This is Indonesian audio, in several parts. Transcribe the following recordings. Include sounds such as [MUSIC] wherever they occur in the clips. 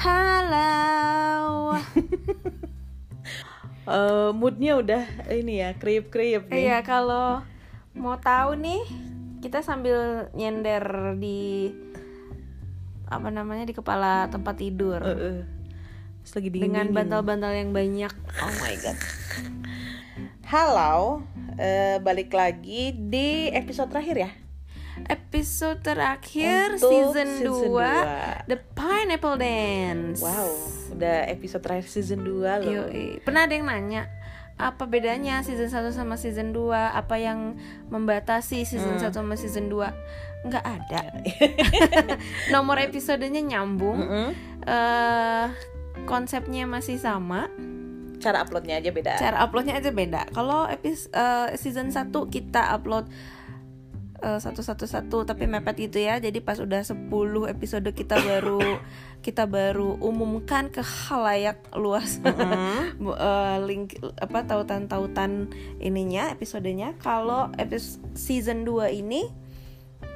Halo. [LAUGHS] Eh, moodnya udah ini ya kriip kriip nih. Iya, kalau mau tahu nih, kita sambil nyender di apa namanya di kepala tempat tidur eh. Terus lagi dingin dengan bantal-bantal yang banyak. Oh my god. Halo, eh, balik lagi di episode terakhir ya. Episode terakhir Untuk season, season 2, dua. The Pineapple Dance. Wow, udah episode terakhir season 2 loh. Yoi. Pernah ada yang nanya apa bedanya season 1 sama season 2? Apa yang membatasi season 1 sama season 2? Nggak ada. [LAUGHS] Nomor episodenya nyambung. Mm-mm. eh konsepnya masih sama, Cara uploadnya aja beda. cara uploadnya aja beda. Kalau epis eh, season 1 kita upload eh, satu-satu-satu tapi mepet gitu ya. Jadi pas udah 10 episode kita baru [COUGHS] kita baru umumkan ke halayak luas. Mm-mm. [LAUGHS] Bu- eh, link apa tautan-tautan ininya episodenya. Kalau episode season 2 ini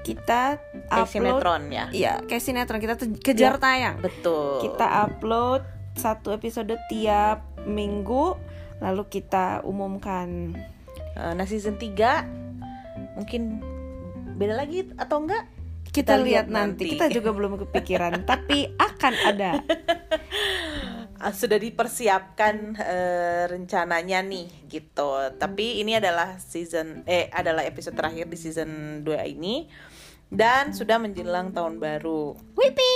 kita Kayak upload sinetron ya. Iya, kayak sinetron kita kejar tayang. Betul. Kita upload satu episode tiap minggu lalu kita umumkan. Eh, nah season 3 mungkin beda lagi atau enggak? Kita, Kita lihat lihat nanti. nanti. Kita juga belum kepikiran, [LAUGHS] tapi akan ada. Ah, sudah dipersiapkan eh, rencananya nih gitu. Tapi ini adalah season eh adalah episode terakhir di season 2 ini dan sudah menjelang tahun baru. Wipi.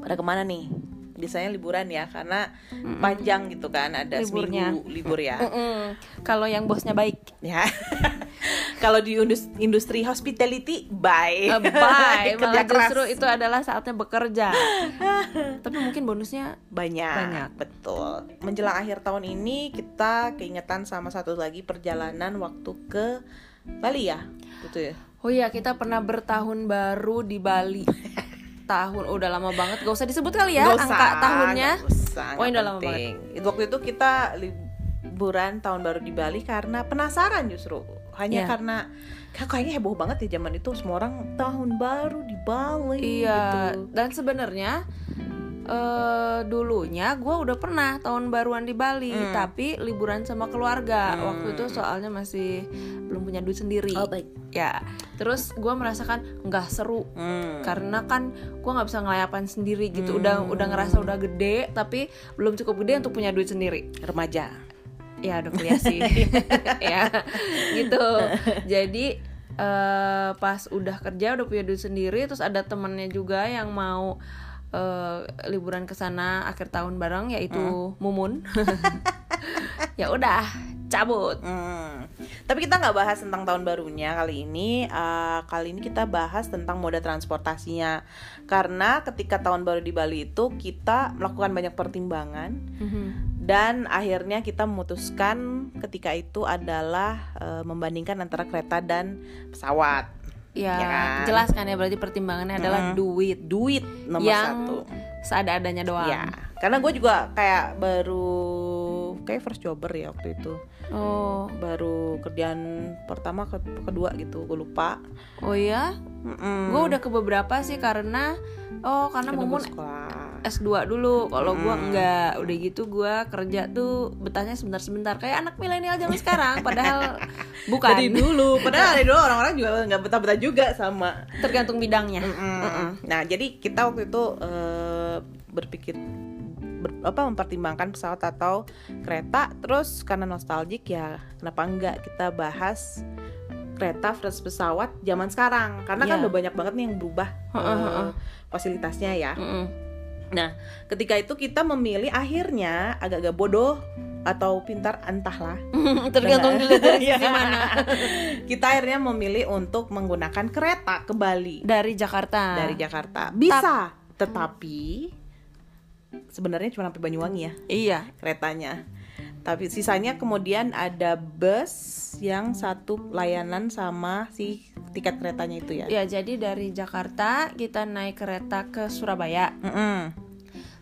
Pada ke mana nih? Biasanya liburan ya karena panjang gitu kan ada Liburnya. seminggu libur ya. Kalau yang bosnya baik, ya. [LAUGHS] Kalau di indus- industri hospitality bye. Eh, bye. [LAUGHS] Kerja Malah keras. justru itu adalah saatnya bekerja. [LAUGHS] tapi mungkin bonusnya banyak, Banyak. betul. Menjelang akhir tahun ini kita keingetan sama satu lagi perjalanan waktu ke Bali ya, gitu ya. Oh iya, kita pernah bertahun baru di Bali. Tahun udah lama banget, gak usah disebut kali ya Nggak usah, angka tahunnya. nggak usah, Oh, udah lama. Itu waktu itu kita liburan tahun baru di Bali karena penasaran justru. Hanya Iya. karena kayak- kayaknya heboh banget ya zaman itu semua orang tahun baru di Bali Iya, gitu. dan sebenarnya eh dulunya gue udah pernah tahun baruan di Bali, Hmm. tapi liburan sama keluarga. Hmm. Waktu itu soalnya masih belum punya duit sendiri. Oh, baik. Ya, terus gue merasakan nggak seru Hmm. karena kan gue nggak bisa ngelayapan sendiri gitu. Hmm. Udah udah ngerasa udah gede, tapi belum cukup gede untuk punya duit sendiri. remaja. ya udah kuliah sih [LAUGHS] [LAUGHS] ya gitu jadi eh, pas udah kerja udah punya duit sendiri terus ada temennya juga yang mau eh, liburan ke sana akhir tahun bareng yaitu Mumun [LAUGHS] [LAUGHS] ya udah cabut Hmm. Tapi kita nggak bahas tentang tahun barunya kali ini. Eh, kali ini kita bahas tentang moda transportasinya. Karena ketika tahun baru di Bali itu kita melakukan banyak pertimbangan dan akhirnya kita memutuskan ketika itu adalah eh, membandingkan antara kereta dan pesawat. Ya, Ya kan? jelaskan ya berarti pertimbangannya adalah duit. Duit nomor yang satu. seada-adanya doang. Ya, karena gue juga kayak baru kayak first jobber ya waktu itu. oh Baru kerjaan pertama ke kedua gitu, gue lupa. oh ya Mm-mm. gue udah ke beberapa sih karena oh karena Karena Mumun gua sekolah. S2 dulu. Kalau gua Hmm. enggak, udah gitu gua kerja tuh betahnya sebentar-sebentar kayak anak milenial zaman sekarang padahal [LAUGHS] bukan. Dari dulu, padahal dari dulu orang-orang juga nggak betah-betah juga sama. Tergantung bidangnya. Mm-mm. Nah, jadi kita waktu itu eh, berpikir ber- apa mempertimbangkan pesawat atau kereta. Terus karena nostalgic ya, kenapa enggak kita bahas kereta versus pesawat zaman sekarang? Karena kan Iya. udah banyak banget nih yang berubah heeh. fasilitasnya ya. Nah, ketika itu kita memilih akhirnya agak-agak bodoh atau pintar entahlah. [LAUGHS] Tergantung dilihat dari [LAUGHS] Iya. sisi mana. kita akhirnya memilih untuk menggunakan kereta ke Bali Dari Jakarta. dari Jakarta. Bisa, tetapi sebenarnya cuma sampai Banyuwangi ya Iya. keretanya. Tapi sisanya kemudian ada bus yang satu layanan sama si tiket keretanya itu ya. Ya, jadi dari Jakarta kita naik kereta ke Surabaya. Mm-mm.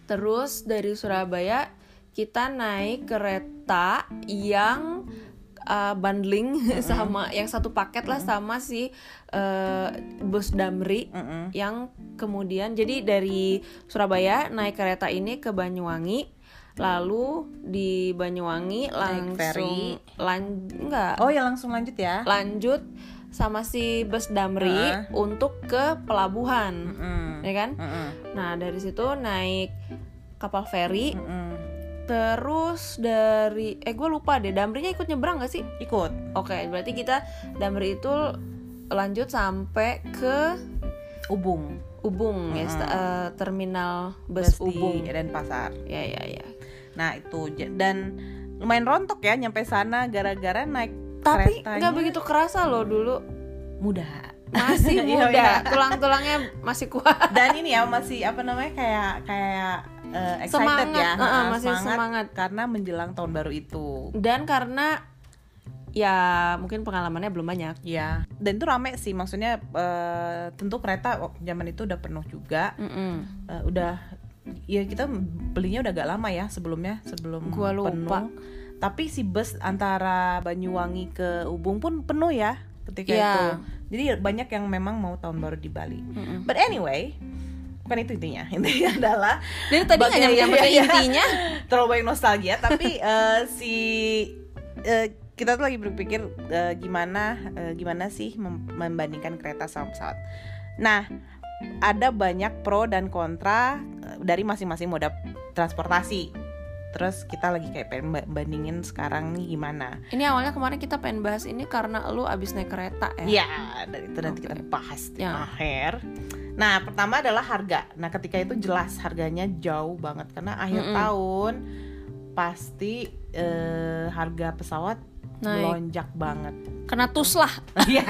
Terus dari Surabaya kita naik kereta yang uh, bundling [LAUGHS] sama yang satu paket lah sama si uh, bus Damri Mm-mm. yang kemudian jadi dari Surabaya naik kereta ini ke Banyuwangi lalu di Banyuwangi langsung ferry. lan enggak Oh ya langsung lanjut ya. lanjut sama si bus Damri Heeh. untuk ke pelabuhan Mm. ya kan Mm-mm. nah dari situ naik kapal feri Mm-mm. Terus dari eh gue lupa deh Damrinya ikut nyebrang gak sih Ikut. oke berarti kita Damri itu lanjut sampai ke Ubung. Ubung ya sta- eh, terminal bus, Bus Ubung di Denpasar. ya ya ya Nah itu dan lumayan rontok ya nyampe sana gara-gara naik tapi nggak begitu kerasa loh dulu mudah. masih [LAUGHS] Iya, muda iya. tulang-tulangnya masih kuat Dan ini ya masih apa namanya kayak kayak eh, excited Semangat, ya, uh-uh, Heeh, masih semangat. karena menjelang tahun baru itu. dan karena ya mungkin pengalamannya belum banyak Ya, dan itu rame sih, maksudnya eh, tentu kereta oh, zaman itu udah penuh juga, Mm-mm. Eh, udah ya kita belinya udah agak lama ya sebelumnya sebelum Gua lupa. penuh. Tapi si bus antara Banyuwangi ke Ubung pun penuh ya ketika Iya. itu. Jadi banyak yang memang mau tahun baru di Bali. Mm-mm. But anyway, bukan itu intinya. [LAUGHS] Intinya adalah Dari tadi nggak [LAUGHS] iya, iya. intinya. terlalu banyak nostalgia tapi [LAUGHS] eh, si eh, kita tuh lagi berpikir eh, gimana eh, gimana sih mem- membandingkan kereta sama pesawat. Nah, ada banyak pro dan kontra dari masing-masing moda transportasi. Terus kita lagi kayak pengen ba- bandingin sekarang nih gimana. Ini awalnya kemarin kita pengen bahas ini karena lu abis naik kereta ya. Ya, dan itu nanti Oke. kita bahas di Ya. akhir. Nah, pertama adalah harga. Nah, ketika itu jelas harganya jauh banget karena akhir Mm-mm. tahun pasti eh, harga pesawat Naik. melonjak banget. Kena tus lah. Iya.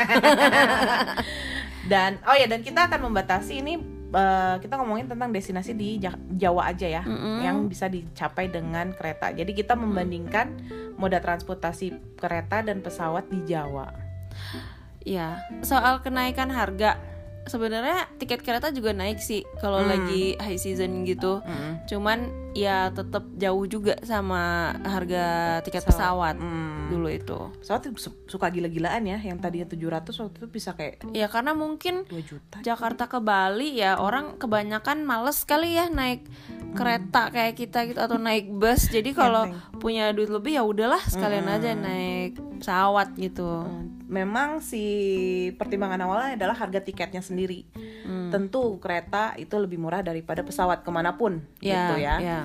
dan oh ya dan kita akan membatasi ini eh, kita ngomongin tentang destinasi di Ja- Jawa aja ya Mm-mm. yang bisa dicapai dengan kereta. Jadi kita membandingkan moda transportasi kereta dan pesawat di Jawa. Ya, soal kenaikan harga sebenarnya tiket kereta juga naik sih kalau Hmm. lagi high season gitu. Mm. Cuman ya tetap jauh juga sama harga tiket pesawat, Hmm. dulu itu. pesawat suka gila-gilaan ya yang tadinya 700 waktu itu bisa kayak Ya karena mungkin 2 juta Jakarta ke Bali ya orang kebanyakan males kali ya naik kereta kayak kita gitu atau naik bus. Jadi kalau Enteng. punya duit lebih ya udahlah sekalian aja naik pesawat gitu. Hmm, memang si pertimbangan awalnya adalah harga tiketnya sendiri Hmm. tentu kereta itu lebih murah daripada pesawat ke mana pun Ya, gitu ya ya.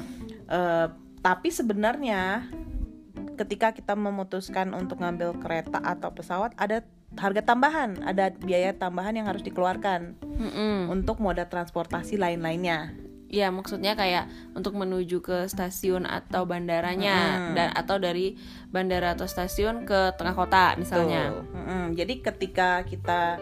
Eh, tapi sebenarnya ketika kita memutuskan untuk ngambil kereta atau pesawat ada harga tambahan ada biaya tambahan yang harus dikeluarkan Mm-mm. untuk moda transportasi lain-lainnya Ya maksudnya kayak untuk menuju ke stasiun atau bandaranya Mm. dan atau dari bandara atau stasiun ke tengah kota misalnya. Mm-mm. Jadi ketika kita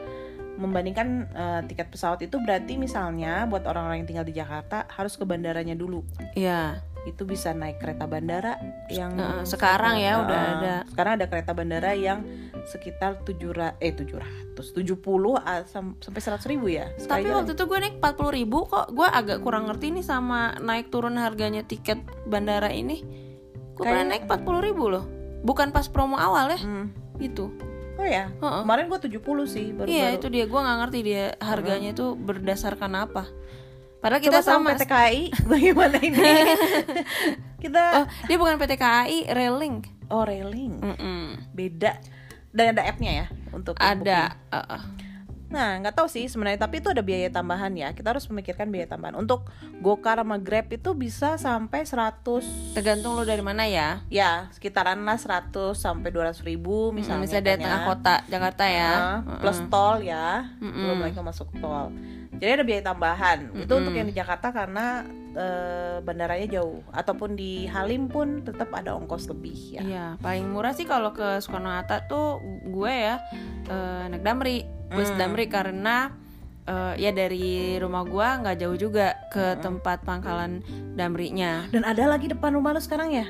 membandingkan eh, tiket pesawat itu berarti misalnya buat orang-orang yang tinggal di Jakarta harus ke bandaranya dulu. Iya. Itu bisa naik kereta bandara yang Nah, sekarang ya Eh, udah ada. Sekarang ada kereta bandara yang sekitar 700 eh 700 70 ah, sam- sampai 100 ribu ya. Tapi jalan. waktu itu gue naik 40 ribu kok gue agak kurang ngerti nih sama naik turun harganya tiket bandara ini. Gue pernah Kayak- naik 40 ribu loh. Bukan pas promo awal ya, Hmm. gitu. Oh ya, Heeh. kemarin gua 70 sih baru Iya itu dia, gue nggak ngerti dia harganya itu berdasarkan apa. Padahal Kita kita sama. PT KAI [LAUGHS] bagaimana ini? [LAUGHS] kita Oh, dia bukan PT KAI, Railing. oh railing. Mm-mm. beda dan ada appnya ya untuk Ada. uh-uh. nah nggak tahu sih sebenarnya tapi itu ada biaya tambahan ya kita harus memikirkan biaya tambahan untuk Gokar sama Grab itu bisa sampai 100 Tergantung lo dari mana ya. ya sekitaran lah 100 sampai 200 ribu misalnya Misalnya dari tengah kota Jakarta ya. Nah, plus tol ya Mm-mm. belum lagi masuk tol jadi ada biaya tambahan itu Mm-mm. untuk yang di Jakarta karena eh, bandaranya jauh ataupun di Halim pun tetap ada ongkos lebih ya Iya, paling murah sih kalau ke Soekarno Hatta tuh gue ya eh, naik Damri, bus Hmm. Damri karena eh, ya dari rumah gue nggak jauh juga ke tempat pangkalan Damrinya. dan ada lagi depan rumah lu sekarang ya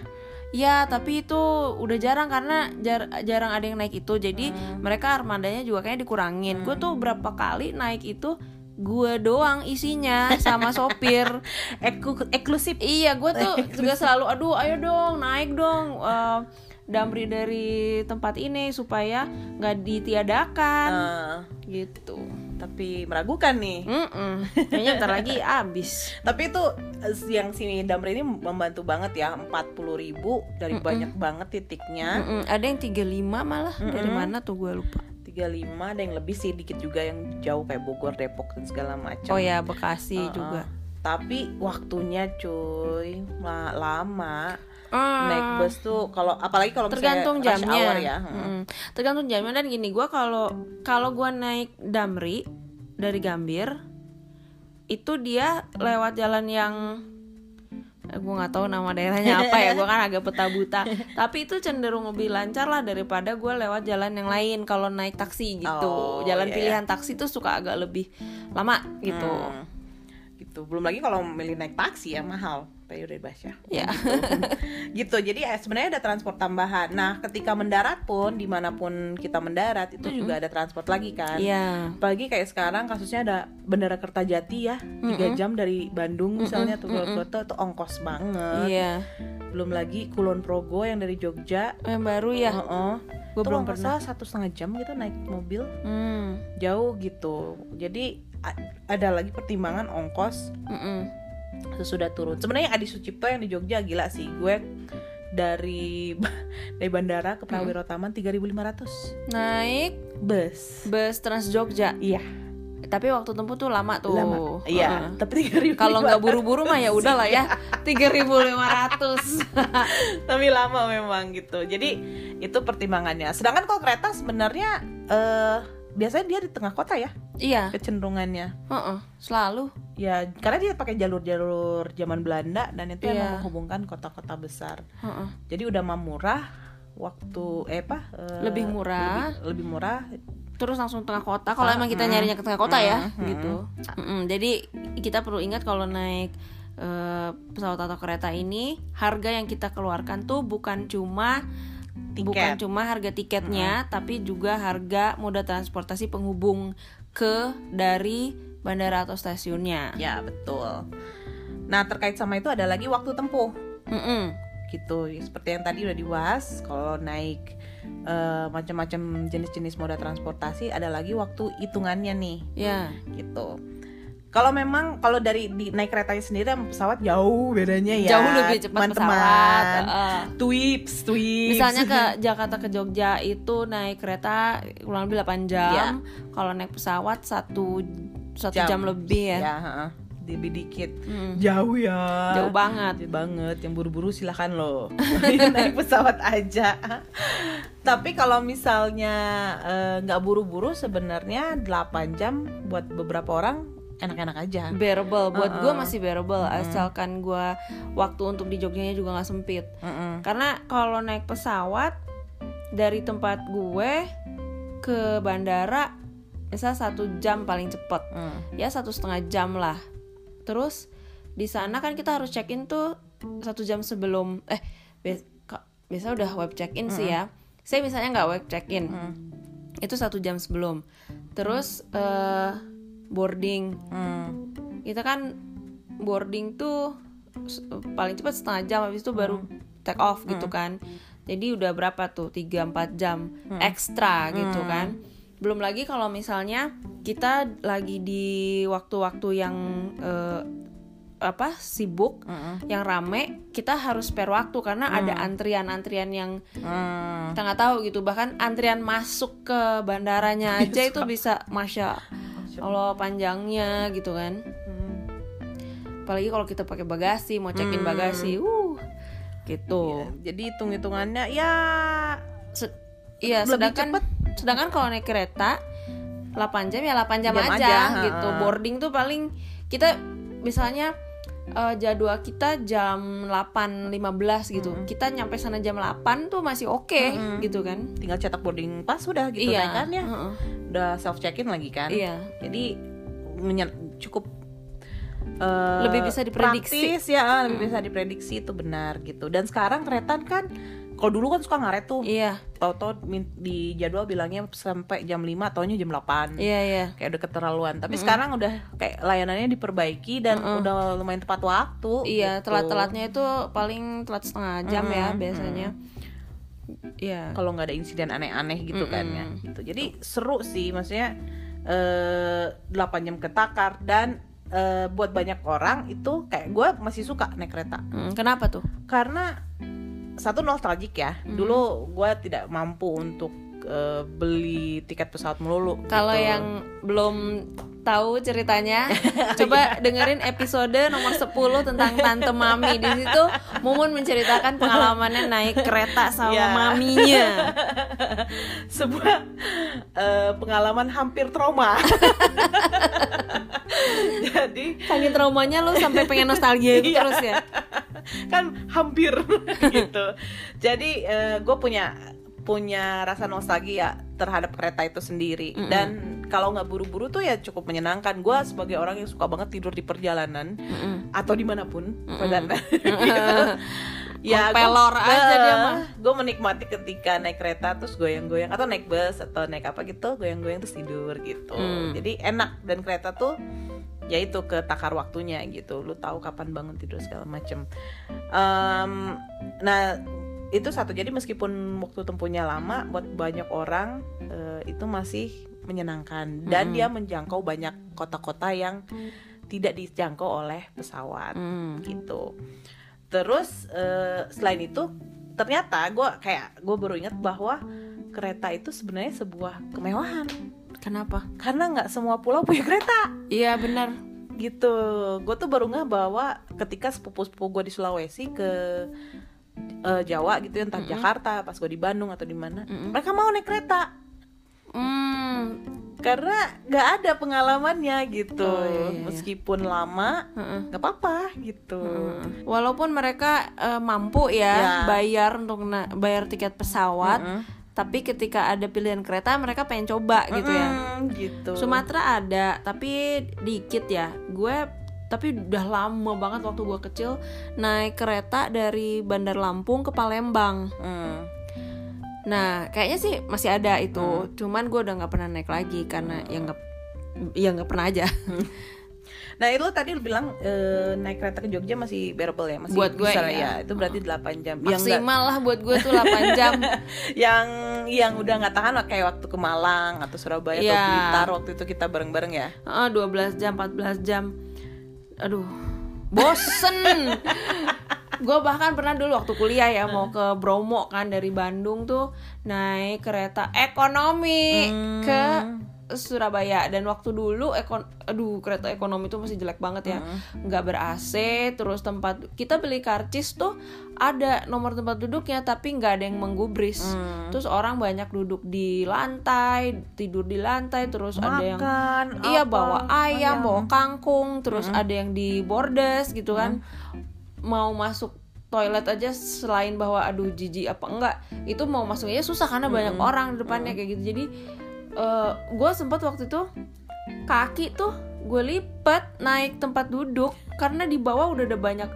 Ya, tapi itu udah jarang karena jar- jarang ada yang naik itu. Jadi Hmm. mereka armadanya juga kayaknya dikurangin. Gue tuh berapa kali naik itu gue doang isinya sama sopir. [LAUGHS] Eku- eksklusif Iya, gue tuh [LAUGHS] juga selalu aduh ayo dong naik dong. Eh, Damri dari tempat ini supaya nggak ditiadakan Eh, gitu. tapi meragukan nih Mm-mm. [LAUGHS] Kayaknya ntar lagi abis. tapi itu eh, yang si Damri ini membantu banget ya 40.000 ribu dari banyak banget titiknya Mm-mm. Ada yang 35 malah dari Mm-mm. mana tuh gue lupa. 35 ada yang lebih sih dikit juga yang jauh kayak Bogor Depok dan segala macam Oh ya Bekasi Uh-uh. juga. tapi waktunya cuy la- lama Ah. naik bus tuh kalau apalagi kalau misalnya tergantung rush jamnya hour ya Mm-mm. tergantung jamnya dan gini gue kalau kalau gue naik Damri dari Gambir itu dia lewat jalan yang gue nggak tahu nama daerahnya [LAUGHS] apa ya gue kan agak peta buta tapi itu cenderung lebih lancar lah daripada gue lewat jalan yang lain kalau naik taksi gitu. Oh, jalan iya, pilihan taksi tuh suka agak lebih lama gitu. Hmm. gitu. Belum lagi kalau milih naik taksi ya mahal dibahas ya. Ya [LAUGHS] gitu. Jadi eh, sebenarnya ada transport tambahan. Nah ketika mendarat pun di mana pun kita mendarat itu juga ada transport lagi kan. Iya. Apalagi kayak sekarang kasusnya ada Bandara Kertajati ya. Tiga jam dari Bandung misalnya tuh Purwokerto itu ongkos banget. Iya. Belum lagi Kulon Progo yang dari Jogja. Yang baru ya? Heeh. Gua Itu belum salah satu setengah jam gitu naik mobil. Hmm. jauh gitu. Jadi ada lagi pertimbangan ongkos Mm-mm. Sesudah turun. Sebenarnya Adi Sucipto yang di Jogja gila sih. Gue dari dari bandara ke Prawiro Taman 3.500 naik bus. bus Trans Jogja? Iya. Tapi waktu tempuh tuh lama tuh. Lama. Iya Heeh. tapi 3.500 kalau nggak buru-buru mah ya udah lah ya [LAUGHS] 3.500 [LAUGHS] tapi lama memang gitu. Jadi itu pertimbangannya. Sedangkan kalau kereta sebenarnya eh biasanya dia di tengah kota ya iya kecenderungannya heeh, selalu ya karena dia pakai jalur-jalur zaman Belanda dan itu Iya. yang menghubungkan kota-kota besar Heeh. jadi udah mah murah waktu eh apa eh, Lebih murah. lebih, lebih murah terus langsung tengah kota kalau emang kita Mm-mm. nyarinya ke tengah kota ya Mm-mm. gitu jadi kita perlu ingat kalau naik eh, pesawat atau kereta ini harga yang kita keluarkan tuh bukan cuma Tiket. bukan cuma harga tiketnya tapi juga harga moda transportasi penghubung ke dari bandara atau stasiunnya. Ya betul. Nah terkait sama itu ada lagi waktu tempuh. Mm-mm. gitu seperti yang tadi udah dibahas kalau naik eh, macam-macam jenis-jenis moda transportasi ada lagi waktu hitungannya nih. Ya. Gitu kalau memang kalau dari di, naik keretanya sendiri sama pesawat jauh bedanya ya jauh lebih cepat teman-teman. pesawat heeh. Twips, twips. Misalnya ke [LAUGHS] Jakarta ke Jogja itu naik kereta kurang lebih 8 jam. Kalau naik pesawat satu satu jam, lebih ya. ya heeh. lebih dikit Mm. jauh ya Jauh banget. Jauh banget yang buru-buru silahkan loh [LAUGHS] naik pesawat aja [LAUGHS] tapi kalau misalnya eh, nggak buru-buru sebenarnya 8 jam buat beberapa orang enak-enak aja Bearable buat gue Uh-uh. masih bearable asalkan gue waktu untuk di Jogjanya juga nggak sempit. Mm-mm. Karena kalau naik pesawat dari tempat gue ke bandara misal satu jam paling cepet Mm. ya satu setengah jam lah terus di sana kan kita harus check in tuh satu jam sebelum eh biasa udah web check in sih ya saya misalnya nggak web check in Mm. itu satu jam sebelum terus eh, boarding. Mm. kita kan boarding tuh paling cepat setengah jam habis itu baru take off gitu kan. Jadi udah berapa tuh? 3-4 jam ekstra gitu kan. Belum lagi kalau misalnya kita lagi di waktu-waktu yang eh, apa sibuk Mm-mm. yang rame kita harus spare waktu karena ada antrian-antrian yang Mm. kita nggak tahu gitu. Bahkan antrian masuk ke bandaranya [LAUGHS] aja itu bisa masya Allah panjangnya gitu kan. Mm. apalagi kalau kita pakai bagasi mau check in bagasi uh gitu. Jadi hitung-hitungannya ya Se- iya sedangkan cepet. sedangkan kalau naik kereta 8 jam ya 8 jam, Jam aja, aja, gitu. boarding tuh paling kita misalnya eh, jadwal kita jam 8.15 gitu. Kita nyampe sana jam 8 tuh masih oke gitu kan. Tinggal cetak boarding pass udah gitu iya. kan ya. Heeh. udah self check in lagi kan. Iya. Jadi cukup eh, Lebih bisa diprediksi. praktis ya lebih bisa diprediksi itu benar gitu. Dan sekarang kereta kan kalau dulu kan suka ngaret tuh. Iya. Tau-tau di jadwal bilangnya sampai jam 5 taunya jam 8 iya iya. Kayak udah keterlaluan. Tapi sekarang udah kayak layanannya diperbaiki dan udah lumayan tepat waktu Iya, gitu. telat-telatnya itu paling telat setengah jam ya biasanya. Iya. kalau nggak ada insiden aneh-aneh gitu kan ya. Gitu. Jadi seru sih maksudnya eh 8 jam ketakar dan eh, buat banyak orang itu kayak gue masih suka naik kereta. Hmm, kenapa tuh? karena satu nostalgic ya Hmm. dulu gue tidak mampu untuk eh, beli tiket pesawat melulu Kalau gitu. yang belum tahu ceritanya, [LAUGHS] coba dengerin episode nomor 10 tentang Tante Mami. Di situ Mumun menceritakan pengalamannya naik kereta sama Ya. maminya. [LAUGHS] sebuah eh, pengalaman hampir trauma [LAUGHS] jadi Saking traumanya lu sampai pengen nostalgia itu Iya. terus ya. Kan hampir [LAUGHS] gitu jadi gue punya punya rasa nostalgia terhadap kereta itu sendiri Mm-mm. dan kalau nggak buru-buru tuh ya cukup menyenangkan gue sebagai orang yang suka banget tidur di perjalanan Mm-mm. atau di mana pun perjalanan [LAUGHS] gitu. [LAUGHS] ya Pelor aja dia mah. gue menikmati ketika naik kereta terus goyang-goyang atau naik bus atau naik apa gitu goyang-goyang terus tidur gitu Hmm. jadi enak dan kereta tuh ya itu ke takar waktunya gitu. Lu tahu kapan bangun tidur segala macem. Em, nah itu satu. Jadi meskipun waktu tempuhnya lama buat banyak orang eh, itu masih menyenangkan. Dan Mm-mm. dia menjangkau banyak kota-kota yang tidak dijangkau oleh pesawat Hmm. gitu. Terus eh, selain itu ternyata gue kayak gue baru ingat bahwa kereta itu sebenarnya sebuah kemewahan Kenapa? karena nggak semua pulau punya kereta Iya benar. gitu gue tuh baru nggak bahwa ketika sepupu-sepupu gue di Sulawesi ke eh, Jawa gitu entah Mm-mm. Jakarta pas gue di Bandung atau di mana Mm-mm. mereka mau naik kereta Hmm. karena nggak ada pengalamannya gitu Oh, iya, iya. meskipun lama nggak apa-apa gitu Hmm. Walaupun mereka eh, mampu ya, Ya. bayar untuk na- bayar tiket pesawat. Tapi ketika ada pilihan kereta mereka pengen coba gitu ya. Gitu Sumatera ada, tapi dikit ya. Gue tapi udah lama banget waktu gue kecil naik kereta dari Bandar Lampung ke Palembang. Mm. Nah, kayaknya sih masih ada itu. Cuman gue udah nggak pernah naik lagi karena ya nggak ya nggak pernah aja. [LAUGHS] Nah itu tadi lu bilang eh, naik kereta ke Jogja masih bearable ya masih Buat gue, bisa iya. ya itu berarti 8 jam yang Maksimal lah buat gue tuh 8 [LAUGHS] jam. yang yang udah nggak tahan kayak waktu ke Malang atau Surabaya atau Iya. Blitar waktu itu kita bareng-bareng ya Ah, 12 jam, 14 jam. Aduh, bosen. [LAUGHS] gue bahkan pernah dulu waktu kuliah ya mau ke Bromo kan dari Bandung tuh naik kereta ekonomi Hmm. ke Surabaya dan waktu dulu ekon aduh kereta ekonomi tuh masih jelek banget ya nggak ber AC terus tempat kita beli karcis tuh ada nomor tempat duduknya tapi nggak ada yang menggubris Hmm. terus orang banyak duduk di lantai tidur di lantai terus ada yang makan Iya bawa ayam, ayam. bawa kangkung, terus ada yang di bordes gitu kan. Mau masuk toilet aja selain bahwa aduh jijik apa enggak, itu mau masuknya susah karena banyak orang di depannya kayak gitu. Jadi gue sempat waktu itu kaki tuh gue lipet naik tempat duduk karena di bawah udah ada banyak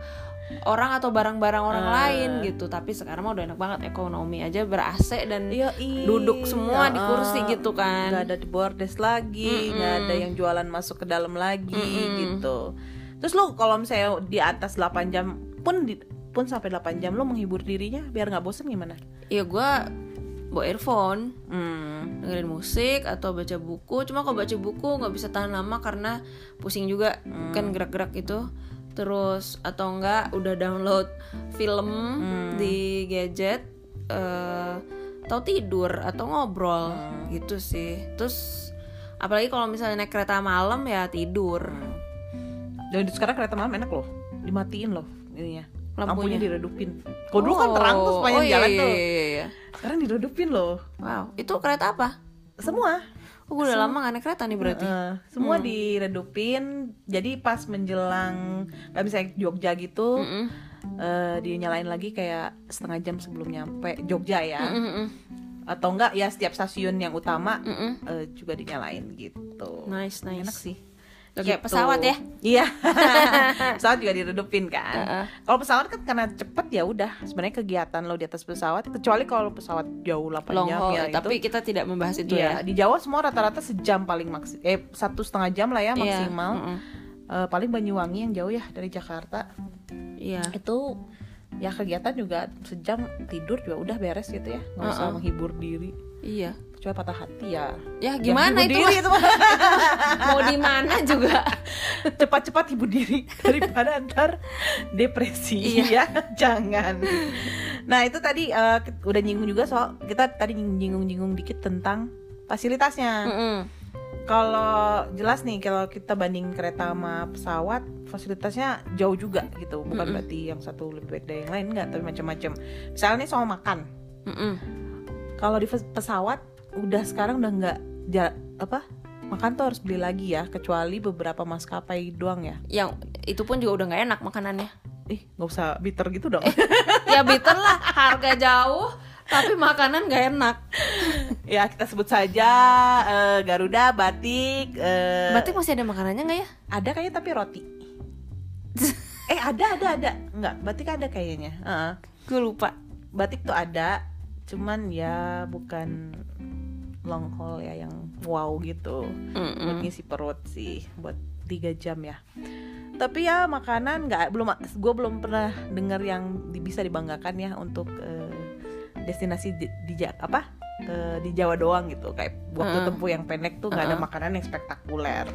orang atau barang-barang orang Ah. lain gitu. Tapi sekarang mah udah enak banget ekonomi aja ber AC dan Iya, ih. duduk semua di kursi Ah, gitu kan. nggak ada di bordes lagi nggak ada yang jualan masuk ke dalam lagi gitu terus lo kalau misalnya di atas 8 jam pun di, pun sampai 8 jam lo menghibur dirinya biar nggak bosen gimana Ya gue bawa earphone hmm. dengerin musik atau baca buku. Cuma kalau baca buku nggak bisa tahan lama karena pusing juga kan gerak-gerak itu terus atau enggak udah download film di gadget eh atau tidur atau ngobrol gitu sih. Terus apalagi kalau misalnya naik kereta malam ya tidur. Dan sekarang kereta malam enak loh dimatiin loh ininya Lampunya. lampunya. diredupin. Kalau dulu kan terang tuh sepanjang oh, iya, jalan iya, tuh. iya, iya. sekarang diredupin loh. Wow. Itu kereta apa? Semua. Oh, gue udah lama gak naik kereta nih berarti. Eh, semua diredupin. Jadi pas menjelang nggak bisa Jogja gitu Mm-mm. eh, dinyalain lagi kayak setengah jam sebelum nyampe Jogja ya. Mm-mm. atau enggak ya setiap stasiun yang utama Mm-mm. eh, juga dinyalain gitu. Nice, nice. enak sih kayak Gitu. pesawat ya? iya [LAUGHS] pesawat juga diredupin kan Heeh. kalau pesawat kan karena cepet ya udah sebenarnya kegiatan lo di atas pesawat kecuali kalau pesawat jauh 8 long jam haul ya tapi itu kita tidak membahas itu Iya, ya di Jawa semua rata-rata sejam paling maksimal eh satu setengah jam lah ya Iya, maksimal mm-mm. Eh, paling Banyuwangi yang jauh ya dari Jakarta iya itu ya kegiatan juga sejam tidur juga udah beres gitu ya nggak usah Uh-uh. menghibur diri iya kecuali patah hati ya. Ya gimana itu? diri itu [LAUGHS] mau di mana juga? Cepat-cepat hibur diri daripada ntar depresi Iya. ya. Jangan. Nah itu tadi ki- udah nyinggung juga soal kita tadi nyinggung-nyinggung dikit tentang fasilitasnya. Mm-mm. kalau jelas nih kalau kita banding kereta sama pesawat fasilitasnya jauh juga gitu. Bukan Mm-mm. berarti yang satu lebih baik dari yang lain enggak tapi macam-macam. Misalnya soal makan. Mm-mm. kalau di pes- pesawat udah sekarang udah nggak apa makan tuh harus beli lagi ya kecuali beberapa maskapai doang ya. Yang itu pun juga udah nggak enak makanannya. Ih nggak usah bitter gitu dong. [LAUGHS] Ya bitter lah harga jauh tapi makanan nggak enak. [LAUGHS] Ya kita sebut saja eh, Garuda batik eh, batik masih ada makanannya nggak ya? Ada kayaknya tapi roti. [LAUGHS] Eh ada ada ada. Nggak batik ada kayaknya. Heeh. gue lupa. Batik tuh ada cuman ya bukan long haul ya yang wow gitu. Buat Mm-mm. ngisi perut sih buat tiga jam ya. Tapi ya makanan nggak belum gue belum pernah dengar yang di- bisa dibanggakan ya untuk eh, destinasi di, di apa? Eh, di Jawa doang gitu. Kayak waktu Heeh. tempuh yang pendek tuh nggak ada Heeh. makanan yang spektakuler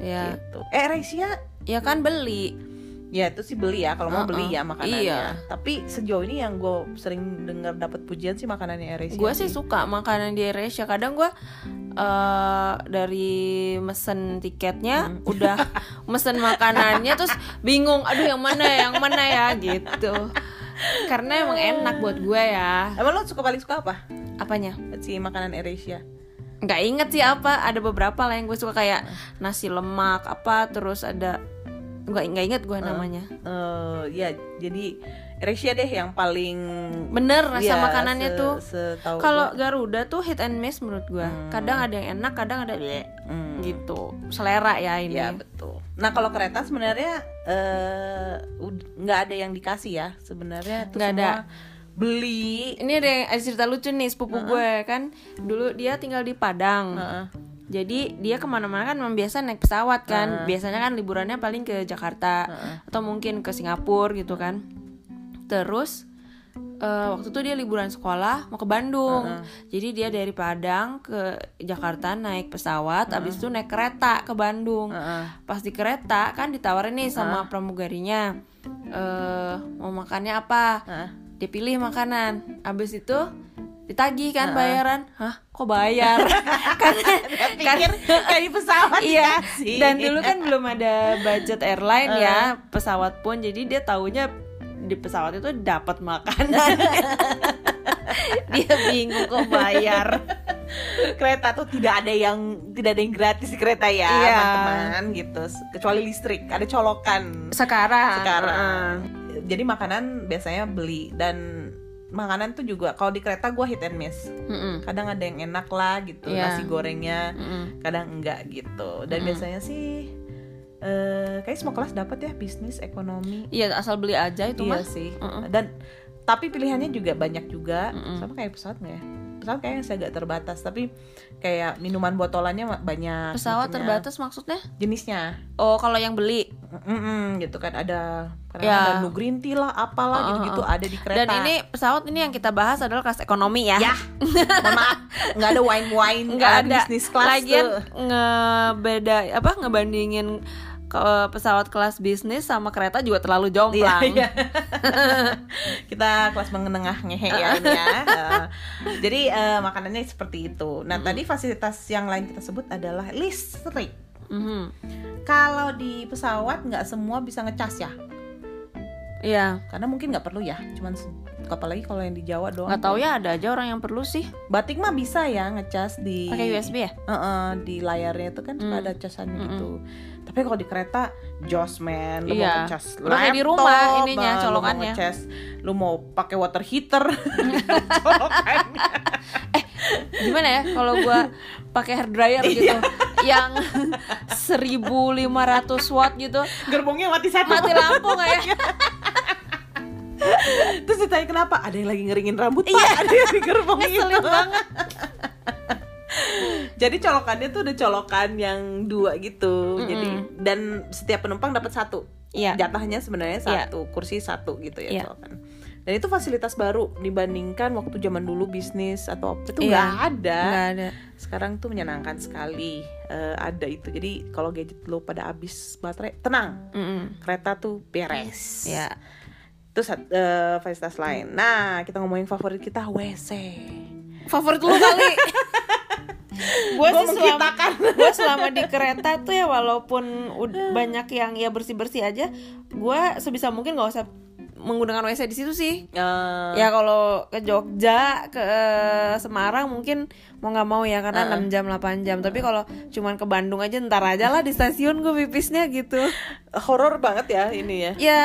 ya gitu. Eh Raisia ya kan beli ya itu sih beli ya kalau mau beli ya makanannya. Iya. tapi sejauh ini yang gue sering dengar dapat pujian sih makanannya Raisia gue sih suka makanan di AirAsia kadang gue eh dari mesen tiketnya [LAUGHS] udah mesen makanannya terus bingung aduh yang mana ya, yang mana ya? Gitu. Karena emang enak buat gue ya. Emang lo suka paling suka apa? Apanya? Si makanan AirAsia nggak inget sih apa. Ada beberapa lah yang gue suka kayak nasi lemak apa terus ada nggak nggak inget gue namanya. eh ya jadi Asia deh yang paling bener rasa ya, makanannya se- tuh. kalau. Garuda tuh hit and miss menurut gue kadang ada yang enak kadang ada Hmm, gitu. Selera ya ini. Ya betul. Nah kalau kereta sebenarnya eh nggak ada yang dikasih ya sebenarnya. Nggak ada. beli. Ini ada yang ada cerita lucu nih sepupu gue kan. Dulu dia tinggal di Padang. Heeh. Jadi dia ke mana-mana kan memang biasa naik pesawat kan. Biasanya kan liburannya paling ke Jakarta atau mungkin ke Singapura gitu kan. Terus eh, waktu itu dia liburan sekolah mau ke Bandung. Jadi dia dari Padang ke Jakarta naik pesawat habis itu naik kereta ke Bandung. Heeh. pas di kereta kan ditawarin nih sama pramugarinya eh mau makannya apa? Heeh. dia pilih makanan. Habis itu ditagih kan bayaran? Hah kok bayar? [LAUGHS] Karena pikir kayak di pesawat [LAUGHS] iya dikasih. dan dulu kan belum ada budget airline ya pesawat pun. Jadi dia taunya di pesawat itu dapat makanan. [LAUGHS] Dia bingung kok bayar. Kereta tuh tidak ada yang tidak ada yang gratis di kereta ya Iya. teman-teman gitu. Kecuali listrik ada colokan. Sekarang. Sekarang. Jadi makanan biasanya beli. Dan makanan tuh juga kalau di kereta gue hit and miss Mm-mm. kadang ada yang enak lah gitu Iya. nasi gorengnya Mm-mm. kadang enggak gitu dan biasanya sih eh kayak semua kelas dapat ya bisnis ekonomi iya asal beli aja itu iya mah sih Mm-mm. dan tapi pilihannya juga banyak juga Mm-mm. sama kayak pesawat nggak ya pesawat kayaknya masih agak terbatas tapi kayak minuman botolannya banyak pesawat macamnya. terbatas maksudnya? Jenisnya. Oh kalau yang beli? Mm-mm, gitu kan. Ada kadang Ya. ada nu green tea lah apalah Uh, gitu-gitu uh. ada di kereta. Dan ini pesawat ini yang kita bahas adalah kelas ekonomi ya. Ya. Maaf nggak ada wine wine nggak ada. bisnis kelas lagian ngebeda apa ngebandingin ke pesawat kelas bisnis sama kereta juga terlalu Iya, jomplang iya. [LAUGHS] kita kelas menengah ngehe ya ini ya. Uh, [LAUGHS] jadi eh, makanannya seperti itu. Nah tadi fasilitas yang lain kita sebut adalah listrik. Mhm. Kalau di pesawat nggak semua bisa ngecas ya, Iya, karena mungkin nggak perlu ya. Cuman apalagi kalau yang di Jawa doang. nggak tahu ya ada aja orang yang perlu sih Batik mah bisa ya ngecas di pakai USB ya. Heeh, di layarnya itu kan suka Hmm. ada casannya gitu. Tapi kalau di kereta, Josman, lu Iya. mau ngecas Udah kayak di rumah laptop, ininya, lu mau colokannya. ngecas, lu mau pakai water heater, [LAUGHS] [LAUGHS] colokannya. Gimana ya kalau gua pakai hair dryer gitu Iya. yang 1500 watt gitu Gerbongnya mati satu. mati lampu nggak ya? Terus ditanya kenapa? Ada yang lagi ngeringin rambut pak, ada yang di gerbong itu. Iya. Banget. Jadi colokannya tuh udah colokan yang dua gitu. Mm-mm. Jadi dan setiap penumpang dapat satu. Iya. Jatahnya sebenarnya Iya. satu, kursi satu gitu ya Iya. colokan. dan itu fasilitas baru dibandingkan waktu zaman dulu bisnis atau apa itu Iya, nggak ada nggak ada sekarang tuh menyenangkan sekali eh, ada itu jadi kalau gadget lo pada habis baterai tenang Mm-mm. kereta tuh beres ya itu sat- eh, fasilitas lain nah kita ngomongin favorit kita WC favorit lu kali [LAUGHS] gue sih selama, [LAUGHS] gue selama di kereta tuh ya walaupun ud- banyak yang ya bersih bersih aja gue sebisa mungkin nggak usah menggunakan WC di situ sih. Eh, ya kalau ke Jogja ke Semarang mungkin mau nggak mau ya karena 6 jam 8 jam. Tapi kalau cuman ke Bandung aja ntar aja lah di stasiun gue pipisnya gitu. Horor banget ya ini ya. Ya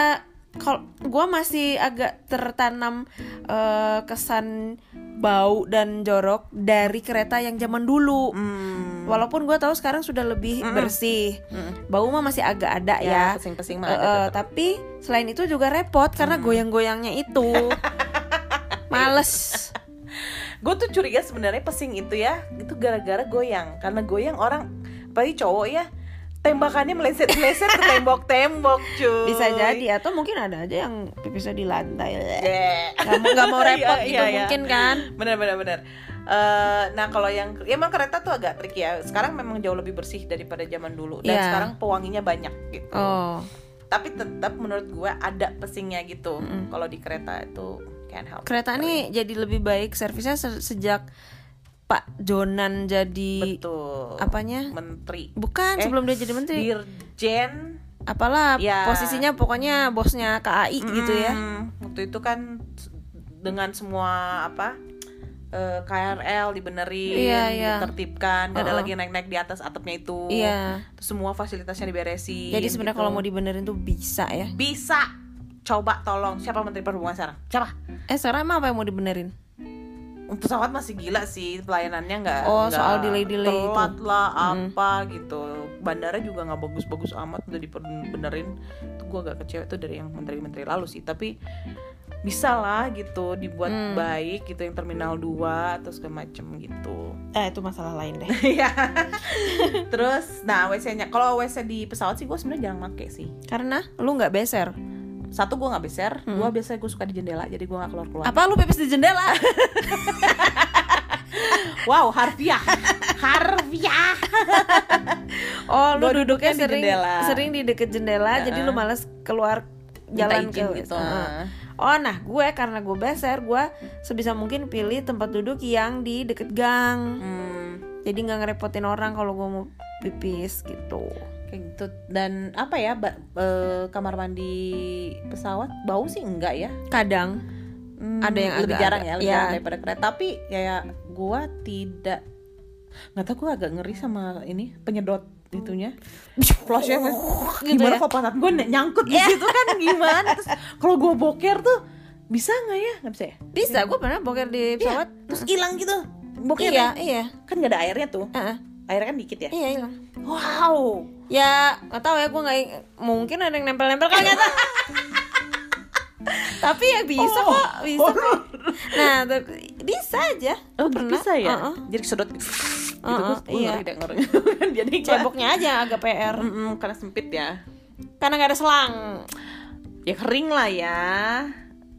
kalau gue masih agak tertanam eh, kesan bau dan jorok dari kereta yang zaman dulu. Hmm, walaupun gue tahu sekarang sudah lebih bersih. Bau mah masih agak ada ya, ya. pesing-pesing mah Eh, ada tapi selain itu juga repot karena goyang-goyangnya itu. [LAUGHS] Males. Gue tuh curiga sebenarnya pesing itu ya itu gara-gara goyang. Karena goyang orang apalagi cowok ya tembakannya meleset meleset ke tembok-tembok [LAUGHS] cuy. Bisa jadi atau mungkin ada aja yang pipisnya di lantai. Yeah. nggak mau nggak mau [LAUGHS] repot Iya, gitu iya, iya. mungkin kan? Bener bener bener Eh, nah kalau yang ya emang kereta tuh agak tricky ya. Sekarang memang jauh lebih bersih daripada zaman dulu. Dan Iya. sekarang pewanginya banyak gitu. Oh. Tapi tetap menurut gue ada pesingnya gitu. Kalau di kereta itu can't help. Kereta ini jadi lebih baik servisnya se- sejak Pak Jonan jadi betul apanya menteri bukan Eh, sebelum dia jadi menteri dirjen apalah Ya. posisinya pokoknya bosnya KAI gitu ya Hmm, waktu itu kan dengan semua apa eh, KRL dibenerin, Iya, iya. ditertibkan, gak ada Uh-uh. lagi naik-naik di atas atapnya itu. iya Terus semua fasilitasnya diberesin. jadi sebenarnya gitu. kalau mau dibenerin tuh bisa ya bisa coba tolong siapa menteri perhubungan sekarang? Siapa? eh sekarang emang apa yang mau dibenerin Pesawat masih gila sih pelayanannya nggak Oh, nggak soal delay-delay itu. telat lah apa gitu. Bandara juga nggak bagus-bagus amat udah dibenerin itu gue agak kecewa tuh dari yang menteri-menteri lalu sih tapi bisa lah gitu dibuat Hmm. baik gitu yang terminal 2 atau segala macem gitu. Eh itu masalah lain deh. [LAUGHS] Iya. terus nah WC-nya kalau WC di pesawat sih gue sebenarnya jarang make sih. Karena lu nggak beser satu gue nggak beser. Dua biasanya gue suka di jendela jadi gue nggak keluar keluar Hmm. apa lu pipis di jendela? [LAUGHS] Wow harfiah. Harfiah. [LAUGHS] Oh lu Gua duduknya duduknya di sering jendela. sering di deket jendela jadi lu males keluar Minta jalan ke gitu. Heeh. Oh nah gue karena gue beser gue sebisa mungkin pilih tempat duduk yang di deket gang. Hmm, jadi nggak ngerepotin orang kalau gue mau pipis gitu kayak gitu. Dan apa ya ba- eh, kamar mandi pesawat bau sih enggak ya? Kadang. Hmm, Ada yang lebih agak-agak, jarang ya lebih ya. jarang daripada kereta. Tapi ya gua tidak nggak tahu gua agak ngeri sama ini penyedot itunya. Flashnya mas Gitu gimana ya? kok pantat gue nyangkut di situ kan gimana? Terus kalau gua boker tuh bisa nggak ya? Nggak bisa ya? Bisa gue pernah boker di Iya, pesawat. terus hilang gitu. Boker iya iya. Kan nggak ada airnya tuh. Heeh. Airnya kan dikit ya iya hilang wow ya nggak tahu ya gue nggak mungkin ada yang nempel-nempel nggak tahu [LAUGHS] tapi ya bisa Oh, kok bisa kok nah tapi bisa aja Oh, pernah bisa ya? Heeh. Jadi sedot gitu. Uh-uh, gua, gua iya. deh ngeri. [LAUGHS] Jadi ceboknya aja agak PR Mm-mm, karena sempit ya. karena nggak ada selang Ya kering lah ya.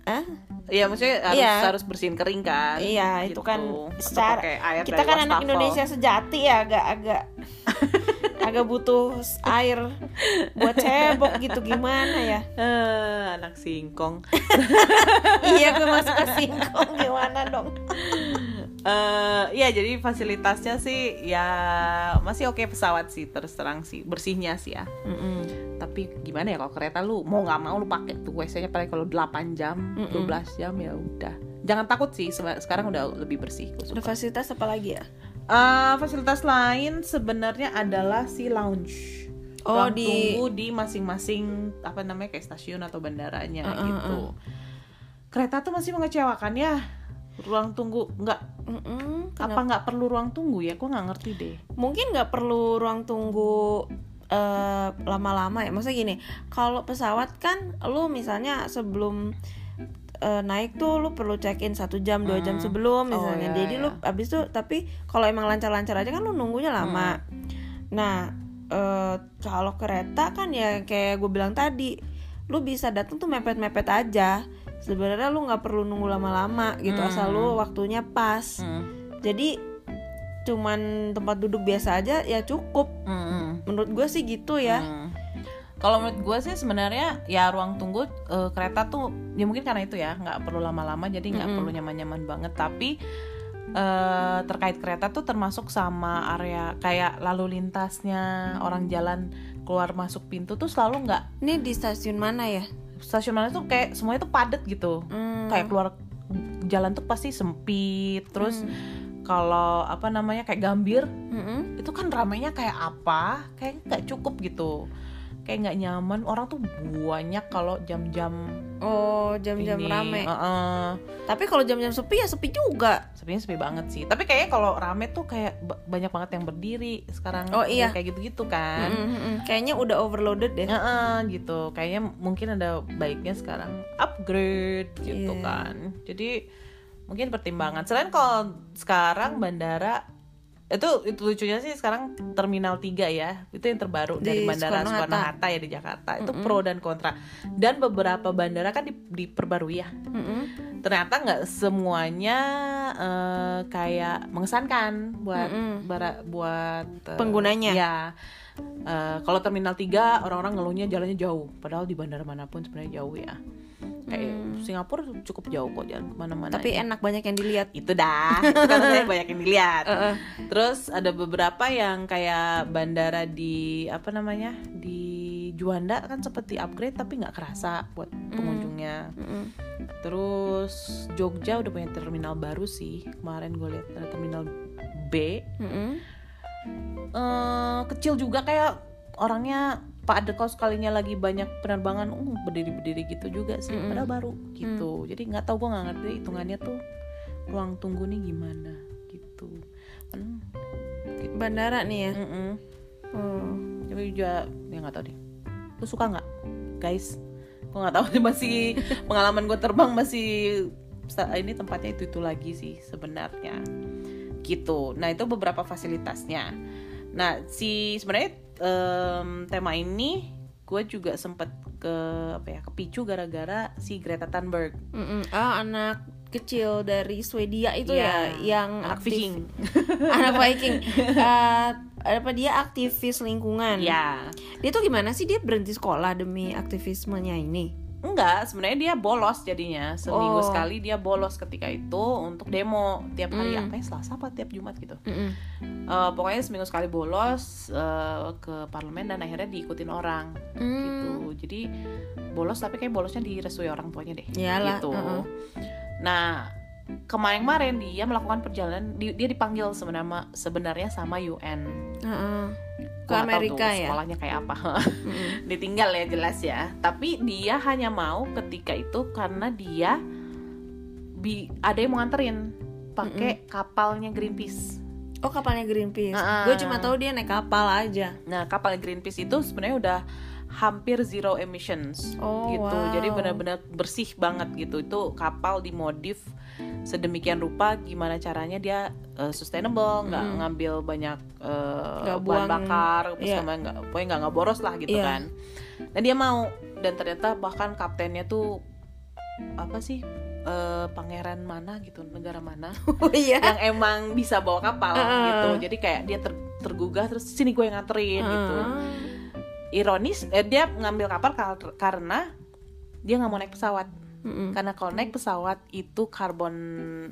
Hah? Ya maksudnya harus Iya. harus bersihin kering kan. iya itu Gitu. kan Atau secara air kita kan anak. Indonesia sejati ya agak agak [LAUGHS] agak butuh air buat cebok gitu gimana ya Eh, anak singkong. [LAUGHS] iya gue masuk ke singkong gimana dong [LAUGHS] Eh, ya jadi fasilitasnya sih ya masih oke pesawat sih terus terang sih bersihnya sih ya. Tapi gimana ya kalau kereta lu mau nggak mau lu pakai tuh WC-nya paling kalau 8 jam, 12 jam ya udah. Jangan takut sih sekarang udah lebih bersih. ada fasilitas apa lagi ya Eh, fasilitas lain sebenarnya adalah si lounge. Oh, Ruang di- tunggu di masing-masing apa namanya kayak stasiun atau bandaranya Uh, uh, gitu. Kereta tuh masih mengecewakan ya. Ruang tunggu nggak? Mm-mm, apa nggak perlu ruang tunggu ya? Gue nggak ngerti deh. mungkin nggak perlu ruang tunggu eh, lama-lama ya. Maksudnya gini kalau pesawat kan lu misalnya sebelum eh, naik tuh lu perlu check in satu jam dua jam sebelum Oh, misalnya. iya, jadi lu abis itu tapi kalau emang lancar-lancar aja kan lu nunggunya lama. Nah eh, kalau kereta kan ya kayak gue bilang tadi lu bisa datang tuh mepet-mepet aja sebenarnya lu nggak perlu nunggu lama-lama gitu Hmm. asal lu waktunya pas Hmm. jadi cuman tempat duduk biasa aja ya cukup Hmm. menurut gue sih gitu ya Hmm. Kalau menurut gue sih sebenarnya ya ruang tunggu eh, kereta tuh ya mungkin karena itu ya nggak perlu lama-lama jadi nggak Mm-mm. perlu nyaman-nyaman banget tapi eh, terkait kereta tuh termasuk sama area kayak lalu lintasnya orang jalan keluar masuk pintu tuh selalu nggak ini di stasiun mana ya stasiun mana tuh kayak semuanya tuh padat gitu Hmm. kayak keluar jalan tuh pasti sempit terus Hmm. kalau apa namanya kayak gambir Mm-mm. itu kan ramainya kayak apa kayak nggak cukup gitu kayak nggak nyaman. Orang tuh banyak kalau jam-jam oh jam-jam rame. Heeh. tapi kalau jam-jam sepi ya sepi juga. Sebenarnya sepi banget sih. Tapi kayaknya kalau rame tuh kayak ba- banyak banget yang berdiri sekarang. Oh, iya. kayak gitu-gitu kan. Mm-mm, mm-mm. kayaknya udah overloaded deh. Heeh, gitu. Kayaknya mungkin ada baiknya sekarang upgrade gitu Iya. kan. Jadi mungkin pertimbangan. Selain kalau sekarang bandara itu itu lucunya sih sekarang terminal 3 ya itu yang terbaru Di dari bandara. Soekarno Hatta ya di Jakarta itu Mm-mm. pro dan kontra dan beberapa bandara kan di, diperbarui ya Mm-mm. ternyata nggak semuanya eh, kayak mengesankan buat Mm-mm. bara- buat eh, Penggunanya. ya Eh, kalau terminal 3 orang-orang ngeluhnya jalannya jauh padahal di bandara mana pun sebenarnya jauh ya kayak Hmm. Singapura cukup jauh kok jalan ke mana-mana tapi enak banyak yang dilihat itu dah [LAUGHS] itu kan banyak yang dilihat Heeh. terus ada beberapa yang kayak bandara di apa namanya di Juanda kan seperti upgrade tapi nggak kerasa buat pengunjungnya Mm-mm. Terus Jogja udah punya terminal baru sih. Kemarin gue lihat ada terminal B. Mm-mm. Eh, kecil juga kayak orangnya padat kalau sekalinya lagi banyak penerbangan, uh, berdiri-berdiri gitu juga sih. Mm-mm. Padahal baru gitu. Jadi nggak tahu gue nggak ngerti hitungannya tuh ruang tunggu nih gimana gitu. Hmm, bandara nih ya mm-mm. oh. Tapi juga ya nggak tahu deh. Lu suka nggak, guys? Gue nggak tahu sih [LAUGHS] masih pengalaman gue terbang masih ini tempatnya itu itu lagi sih sebenarnya. Gitu. Nah itu beberapa fasilitasnya. Nah si sebenarnya em, tema ini gue juga sempet ke apa ya kepicu gara-gara si Greta Thunberg. Mm-mm. Ah, anak kecil dari Swedia itu Iya, ya yang anak aktif Viking. [LAUGHS] anak Viking. Eh, apa dia aktivis lingkungan. Ya dia tuh gimana sih? Dia berhenti sekolah demi aktivismenya ini enggak sebenarnya dia bolos jadinya seminggu Oh. sekali dia bolos ketika itu untuk demo tiap hari Hmm. apa ya Selasa apa tiap Jumat gitu Mm-mm. Eh, pokoknya seminggu sekali bolos eh, ke parlemen dan akhirnya diikutin orang Hmm. gitu jadi bolos tapi kayak bolosnya direstui orang tuanya deh Iyalah, gitu uh-uh. nah kemarin-kemarin dia melakukan perjalanan di- dia dipanggil sebenarnya sebenarnya sama UN ke Gua nggak tahu Amerika tuh ya? sekolahnya kayak apa. Mm-mm. [LAUGHS] ditinggal ya jelas ya. Tapi dia hanya mau ketika itu karena dia bi ada yang mau nganterin pakai kapalnya Greenpeace. Oh kapalnya Greenpeace. Uh-uh. gue cuma tahu dia naik kapal aja. Nah, kapal Greenpeace itu sebenarnya udah hampir zero emissions Oh, gitu. wow. Jadi benar-benar bersih banget gitu. Itu kapal dimodif sedemikian rupa gimana caranya dia uh, sustainable, nggak ngambil banyak uh, Nggak bahan buang, bakar, terus iya. sama nggak, pokoknya nggak nggak boros lah gitu Iya. kan. Nah dia mau dan ternyata bahkan kaptennya tuh apa sih uh, pangeran mana gitu, negara mana? [LAUGHS] oh iya yang emang bisa bawa kapal Heeh. gitu jadi kayak dia ter- tergugah terus sini gue yang nganterin gitu Heeh. Ironis eh, dia ngambil kapal kar- karena dia nggak mau naik pesawat Mm-mm. karena kalau naik pesawat itu karbon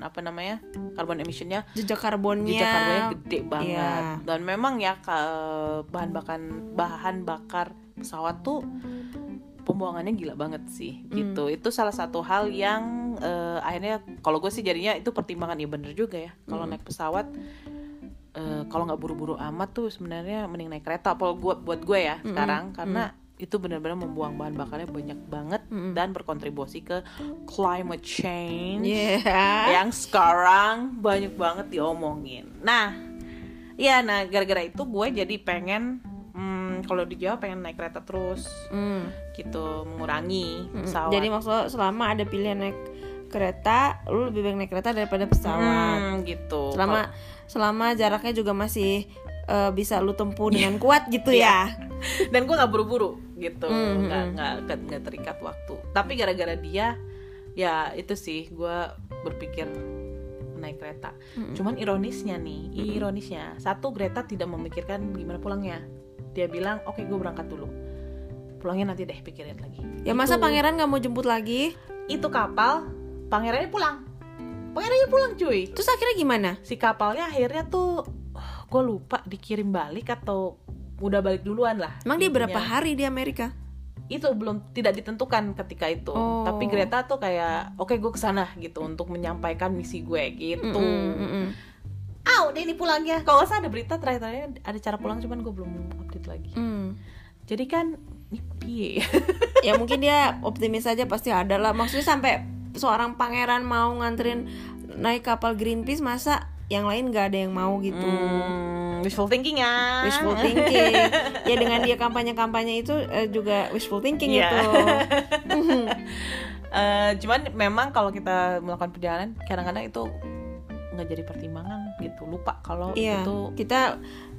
apa namanya karbon emissionnya jejak karbonnya jejak karbonnya gede banget Iya. dan memang ya bahan bakar bahan bakar pesawat tuh pembuangannya gila banget sih Hmm. gitu itu salah satu hal yang eh, akhirnya kalau gue sih jadinya itu pertimbangan ya bener juga ya kalau Hmm. naik pesawat eh, kalau nggak buru-buru amat tuh sebenarnya mending naik kereta kalau gue buat gue ya Hmm. sekarang karena itu benar-benar membuang bahan bakarnya banyak banget Mm-mm. dan berkontribusi ke climate change Iya. yang sekarang banyak banget diomongin. Nah, ya, nah gara-gara itu gue jadi pengen, hmm, kalau di Jawa pengen naik kereta terus, Mm. gitu, mengurangi Mm. pesawat. Jadi maksudnya selama ada pilihan naik kereta, lu lebih baik naik kereta daripada pesawat. Hmm, gitu. Selama selama jaraknya juga masih eh, bisa lu tempuh dengan kuat gitu ya. Kalau- [LAUGHS] dan gue nggak buru-buru, gitu, Mm, nggak mm. nggak nggak terikat waktu. Tapi gara-gara dia, ya itu sih gue berpikir naik kereta cuman ironisnya nih ironisnya satu Greta tidak memikirkan gimana pulangnya dia bilang oke gue berangkat dulu pulangnya nanti deh pikirin lagi Ya masa Itu- pangeran nggak mau jemput lagi? itu kapal pangerannya pulang pangerannya pulang cuy Terus akhirnya gimana? si kapalnya akhirnya tuh gue lupa dikirim balik atau udah balik duluan lah Emang dia berapa hari di Amerika? itu belum tidak ditentukan ketika itu Oh. tapi Greta tuh kayak oke gue ke sana gitu untuk menyampaikan misi gue gitu Mm-mm, mm-mm. ah udah ini pulangnya kalau nggak salah ada berita terakhir-terakhir ada cara pulang cuman gue belum update lagi Hmm. jadi kan ini piye Ya mungkin dia optimis aja pasti ada lah. Maksudnya sampai seorang pangeran mau nganterin naik kapal Greenpeace masa yang lain nggak ada yang mau gitu. Hmm, wishful thinking ya Wishful thinking. ya dengan dia kampanye-kampanye itu eh, juga wishful thinking Iya. itu. [LAUGHS] Eh, cuman memang kalau kita melakukan perjalanan kadang-kadang itu nggak jadi pertimbangan gitu lupa kalau Iya. itu Kita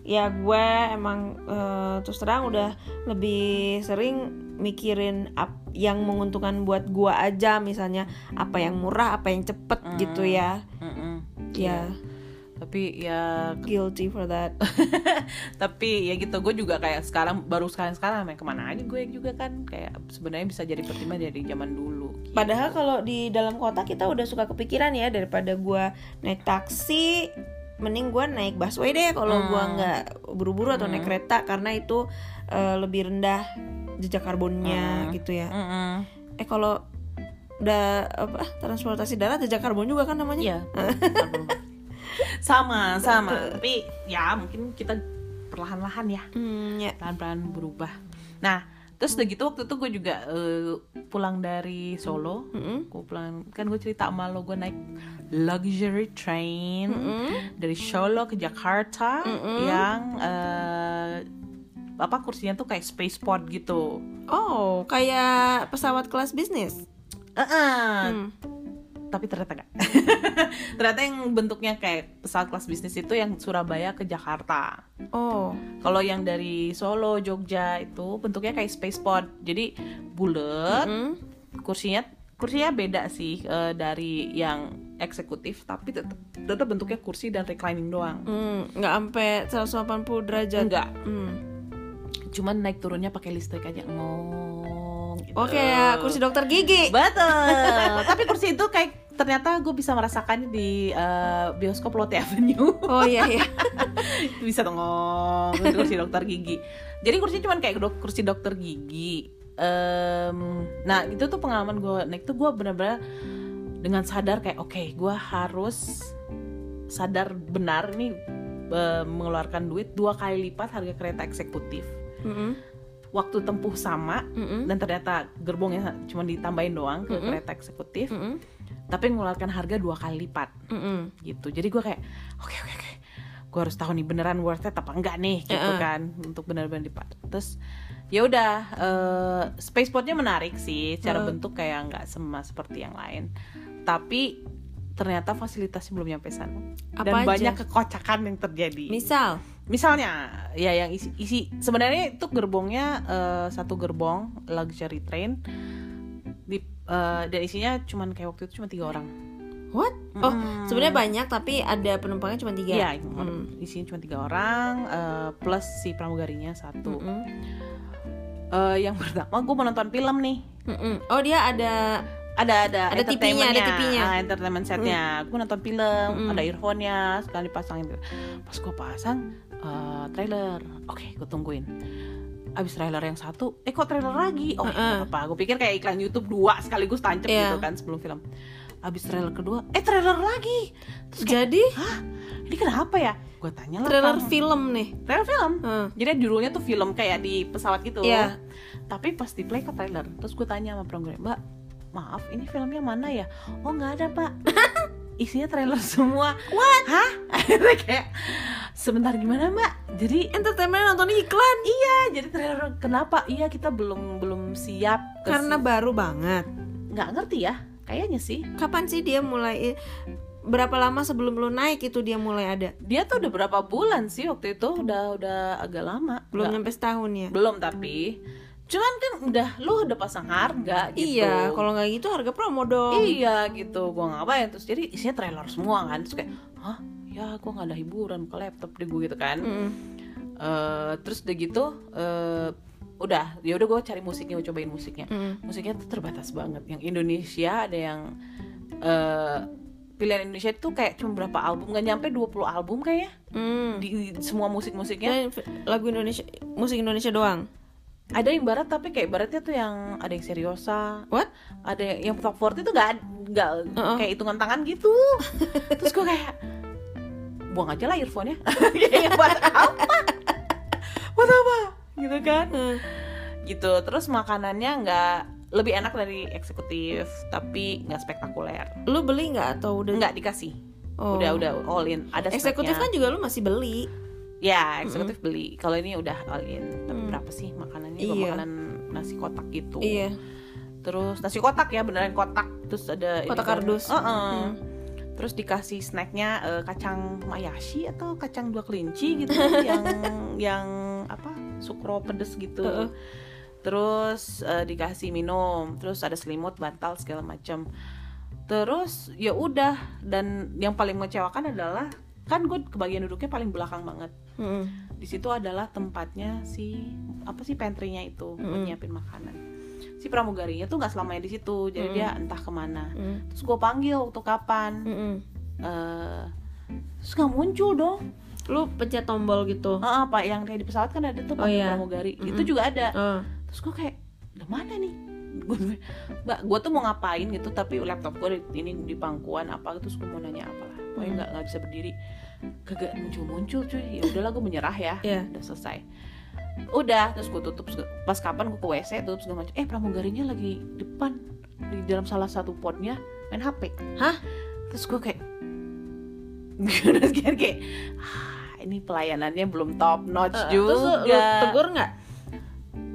ya gue emang eh, terus terang udah lebih sering mikirin ap- yang menguntungkan buat gua aja misalnya apa yang murah apa yang cepet gitu ya. Mm-mm. ya. Tapi ya guilty for that. [LAUGHS] Tapi ya gitu gue juga kayak sekarang baru sekarang sekarang main ke mana aja gue juga kan. Kayak sebenarnya bisa jadi pertimbangan dari zaman dulu. Gitu. Padahal kalau di dalam kota kita udah suka kepikiran ya daripada gua naik taksi, mending gua naik busway deh kalau gua Hmm. nggak buru-buru atau naik kereta karena itu eh, lebih rendah jejak karbonnya Hmm. gitu ya. Mm-mm. Eh kalau udah apa transportasi darat jejak karbon juga kan namanya? Iya. [LAUGHS] sama sama tapi ya mungkin kita perlahan-lahan ya Hmm, ya. pelan-pelan berubah nah terus udah gitu waktu itu gue juga eh, pulang dari Solo Mm-mm. gue pulang kan gue cerita sama lo gue naik luxury train dari Solo ke Jakarta yang eh, apa kursinya tuh kayak spaceport gitu Oh, kayak pesawat kelas bisnis. Heeh. Hmm. Tapi ternyata enggak [LAUGHS] ternyata yang bentuknya kayak pesawat kelas bisnis itu yang Surabaya ke Jakarta. Oh, kalau yang dari Solo Jogja itu bentuknya kayak spaceport. Jadi bulat Hmm. kursinya kursinya beda sih eh, dari yang eksekutif tapi tetap tetap bentuknya kursi dan reclining doang. Hmm, nggak sampai 180 derajat. enggak Hmm. cuman naik turunnya pakai listrik aja. Ngong gitu. Oh, kayak kursi dokter gigi. betul [LAUGHS] tapi kursi itu kayak ternyata gue bisa merasakannya di eh, bioskop Lotte Avenue Oh iya iya. [LAUGHS] bisa itu kursi dokter gigi jadi kursinya cuman kayak dok- kursi dokter gigi Em, nah itu tuh pengalaman gue naik tuh gue bener-bener dengan sadar kayak oke gue harus sadar benar ini eh, mengeluarkan duit dua kali lipat harga kereta eksekutif Mm-mm. Waktu tempuh sama Mm-mm. dan ternyata gerbongnya cuma ditambahin doang ke Mm-mm. kereta eksekutif Mm-mm. tapi mengeluarkan harga dua kali lipat Mm-mm. gitu jadi gue kayak oke oke oke gue harus tahu nih beneran worth it apa enggak nih gitu Heeh. kan untuk benar-benar lipat terus ya udah eh, spaceportnya menarik sih secara Heeh. bentuk kayak nggak sama seperti yang lain tapi ternyata fasilitasnya belum nyampe sana Apa dan aja? banyak kekocakan yang terjadi Misal, misalnya ya yang isi isi sebenarnya itu gerbongnya eh, satu gerbong luxury train di eh, dan isinya cuman kayak waktu itu cuma tiga orang what? Oh, Mm. sebenarnya banyak tapi ada penumpangnya cuma tiga. Iya, Hmm. isinya cuma tiga orang eh, plus si pramugarinya satu. Mm-mm. Eh, yang [LAUGHS] pertama gue mau nonton film nih. Mm-mm. Oh dia ada Ada ada Ada TV-nya, ada TV-nya. ah, entertainment setnya. Gue nonton film, Mm-mm. ada earphone-nya, sekali pasangin. Pas gue pasang eh, trailer, oke gue tungguin. Abis trailer yang satu, eh kok trailer lagi? Oh Heeh. apa? Gue pikir kayak iklan YouTube dua sekaligus tancap Iya. gitu kan sebelum film. Abis trailer kedua, eh trailer lagi. Terus kayak, jadi hah? Ini kenapa ya? Gue tanya lah. trailer sama- film nih. trailer film Hmm. jadi judulnya tuh film kayak di pesawat gitu Iya. tapi pas di play kok trailer terus gue tanya sama pramugari mbak maaf ini filmnya mana ya oh nggak ada pak [LAUGHS] isinya trailer semua. What? Hah? [LAUGHS] Akhirnya kayak sebentar gimana mbak? Jadi Entertainment nonton iklan. Iya jadi trailer kenapa? Iya kita belum belum siap karena si- baru banget. nggak ngerti ya kayaknya sih. Kapan sih dia mulai berapa lama sebelum lu naik itu dia mulai ada? dia tuh udah berapa bulan sih waktu itu? Udah udah agak lama. Belum Nggak- nyampe setahun ya. belum tapi cuman kan udah lu udah pasang harga gitu Iya, kalau nggak gitu harga promo dong. iya gitu gua ngapain terus jadi isinya trailer semua kan terus kayak hah ya gua nggak ada hiburan ke laptop deh gue gitu kan Mm-mm. Eh, terus udah gitu eh, udah ya udah gue cari musiknya gue cobain musiknya Mm-mm. musiknya tuh terbatas banget yang Indonesia ada yang eh, pilihan Indonesia itu kayak cuma berapa album nggak nyampe 20 album kayaknya Mm. di, di semua musik-musiknya Dan f- lagu Indonesia, musik Indonesia doang. Ada yang barat tapi kayak baratnya tuh yang ada yang seriosa. What? ada yang, yang top 40 itu nggak nggak Uh-uh. kayak hitungan tangan gitu. Terus gue kayak buang aja lah earphone-nya. [LAUGHS] Kayak buat apa? Buat apa? Gitu kan. Gitu. Terus makanannya nggak lebih enak dari eksekutif tapi nggak spektakuler. Lu beli nggak atau udah? nggak dikasih. Oh. udah udah all in. Ada Eksekutif kan juga lu masih beli. Ya eksekutif beli kalau ini udah all in tapi Mm. berapa sih makanannya Iya. makanan nasi kotak gitu Iya. terus nasi kotak ya beneran kotak terus ada Kotak kardus. Heeh. Hmm. terus dikasih snacknya eh, kacang mayashi atau kacang dua kelinci gitu [LAUGHS] yang yang apa sukro pedes gitu Heeh. terus eh, dikasih minum terus ada selimut bantal segala macam terus ya udah dan yang paling mengecewakan adalah kan gue kebagian duduknya paling belakang banget Mm-mm. di situ adalah tempatnya si apa sih pantry-nya itu buat Mm-mm. nyiapin makanan si pramugarinya tuh nggak selamanya di situ jadi Mm-mm. dia entah ke mana Mm. terus gue panggil waktu kapan Mm-mm. eh terus nggak muncul dong Lu pencet tombol gitu. Ah, apa yang kayak di pesawat kan ada tuh Oh, iya. pramugari itu Mm-mm. juga ada Oh. terus gue kayak udah mana nih mbak gue tuh mau ngapain gitu tapi laptop gue ini di pangkuan apa? Terus gue mau nanya apa lah pokoknya Hmm. nggak nggak bisa berdiri. Kagak muncul muncul cuy. Ya udahlah gue menyerah ya. Iya. udah selesai. Udah terus gue tutup pas kapan gue ke wc tutup segala macam. Eh pramugarinya lagi depan di dalam salah satu potnya main hp Hah? terus gue kayak [LAUGHS] terus kayak, kayak ah, ini pelayanannya belum top notch Eh, juga Terus lu, lu tegur nggak?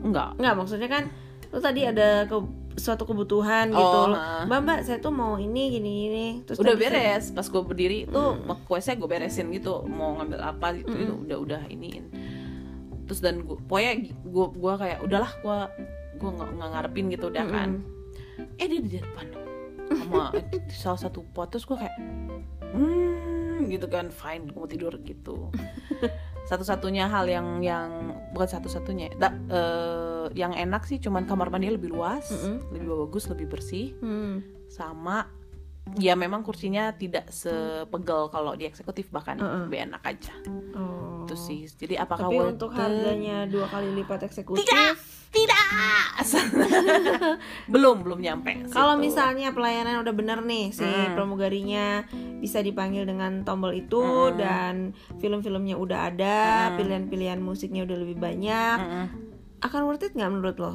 enggak Nggak, maksudnya kan lu tadi ada ke suatu kebutuhan gitu. Oh, Lu, ha. Mbak, Mbak, saya tuh mau ini gini gini. Terus udah tadi saya- beres pas gue berdiri tuh Hmm. kuesnya gue beresin gitu mau ngambil apa gitu Mm-mm. itu udah udah iniin terus dan gue pokoknya gue gue kayak udahlah gue gue nggak ngarepin gitu udah kan Mm-mm. eh dia di depan sama di salah satu pot terus gue kayak hmm gitu kan fine gue mau tidur gitu [LAUGHS] satu-satunya hal yang yang bukan satu-satunya da- eh, yang enak sih cuman kamar mandi lebih luas Mm-mm. lebih bagus lebih bersih Hmm. sama ya memang kursinya tidak sepegel kalau di eksekutif bahkan Mm-mm. lebih enak aja Oh. itu sih jadi apakah Tapi worth untuk it? harganya dua kali lipat eksekutif. tidak tidak [LAUGHS] belum belum nyampe Kalau misalnya pelayanan udah bener nih si Hmm. pramugarinya bisa dipanggil dengan tombol itu Hmm. dan film-filmnya udah ada, Hmm. pilihan-pilihan musiknya udah lebih banyak, Mm-mm. akan worth it nggak menurut lo?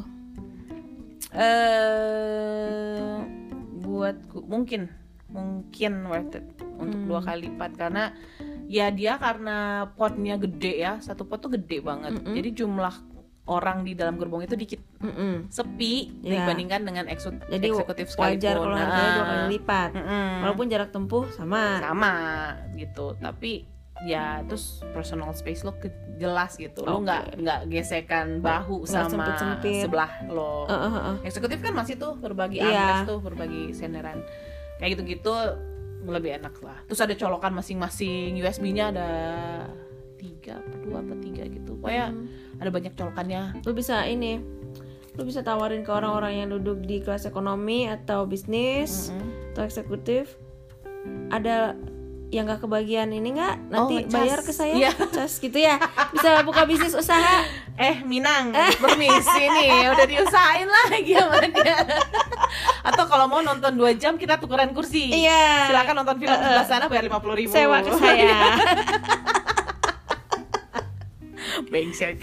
eh buatku mungkin mungkin worth it untuk Hmm. dua kali lipat karena ya dia karena potnya gede ya satu pot tuh gede banget Mm-mm. jadi jumlah orang di dalam gerbong itu dikit Mm-mm. sepi Ya. dibandingkan dengan eksu- Jadi eksekutif wajar sekalipun kalau harganya dua Nah. kali lipat, Mm-mm. walaupun jarak tempuh sama. sama gitu tapi ya terus personal space lo ke- jelas gitu lo nggak nggak gesekan bahu Nggak sama sempit-sempit. sebelah lo eh, eh, eh. eksekutif kan masih tuh berbagi Iya. armrest tuh berbagi senderan kayak gitu-gitu lebih enak lah terus ada colokan masing-masing USB-nya ada tiga dua apa tiga gitu pokoknya Hmm. ada banyak colokannya Lo bisa ini, lo bisa tawarin ke orang-orang yang duduk di kelas ekonomi atau bisnis Mm-mm. atau eksekutif. Ada yang gak kebagian ini nggak? Nanti ngecas. bayar ke saya. Iya. cas gitu ya. Bisa buka bisnis usaha? Eh Minang permisi nih. Udah diusahain lagi sama dia. Atau kalau mau nonton dua jam kita tukeran kursi. Iya. Silakan nonton film sebelah sana bayar lima puluh ribu. Sewa ke saya. [LAUGHS] Brengsek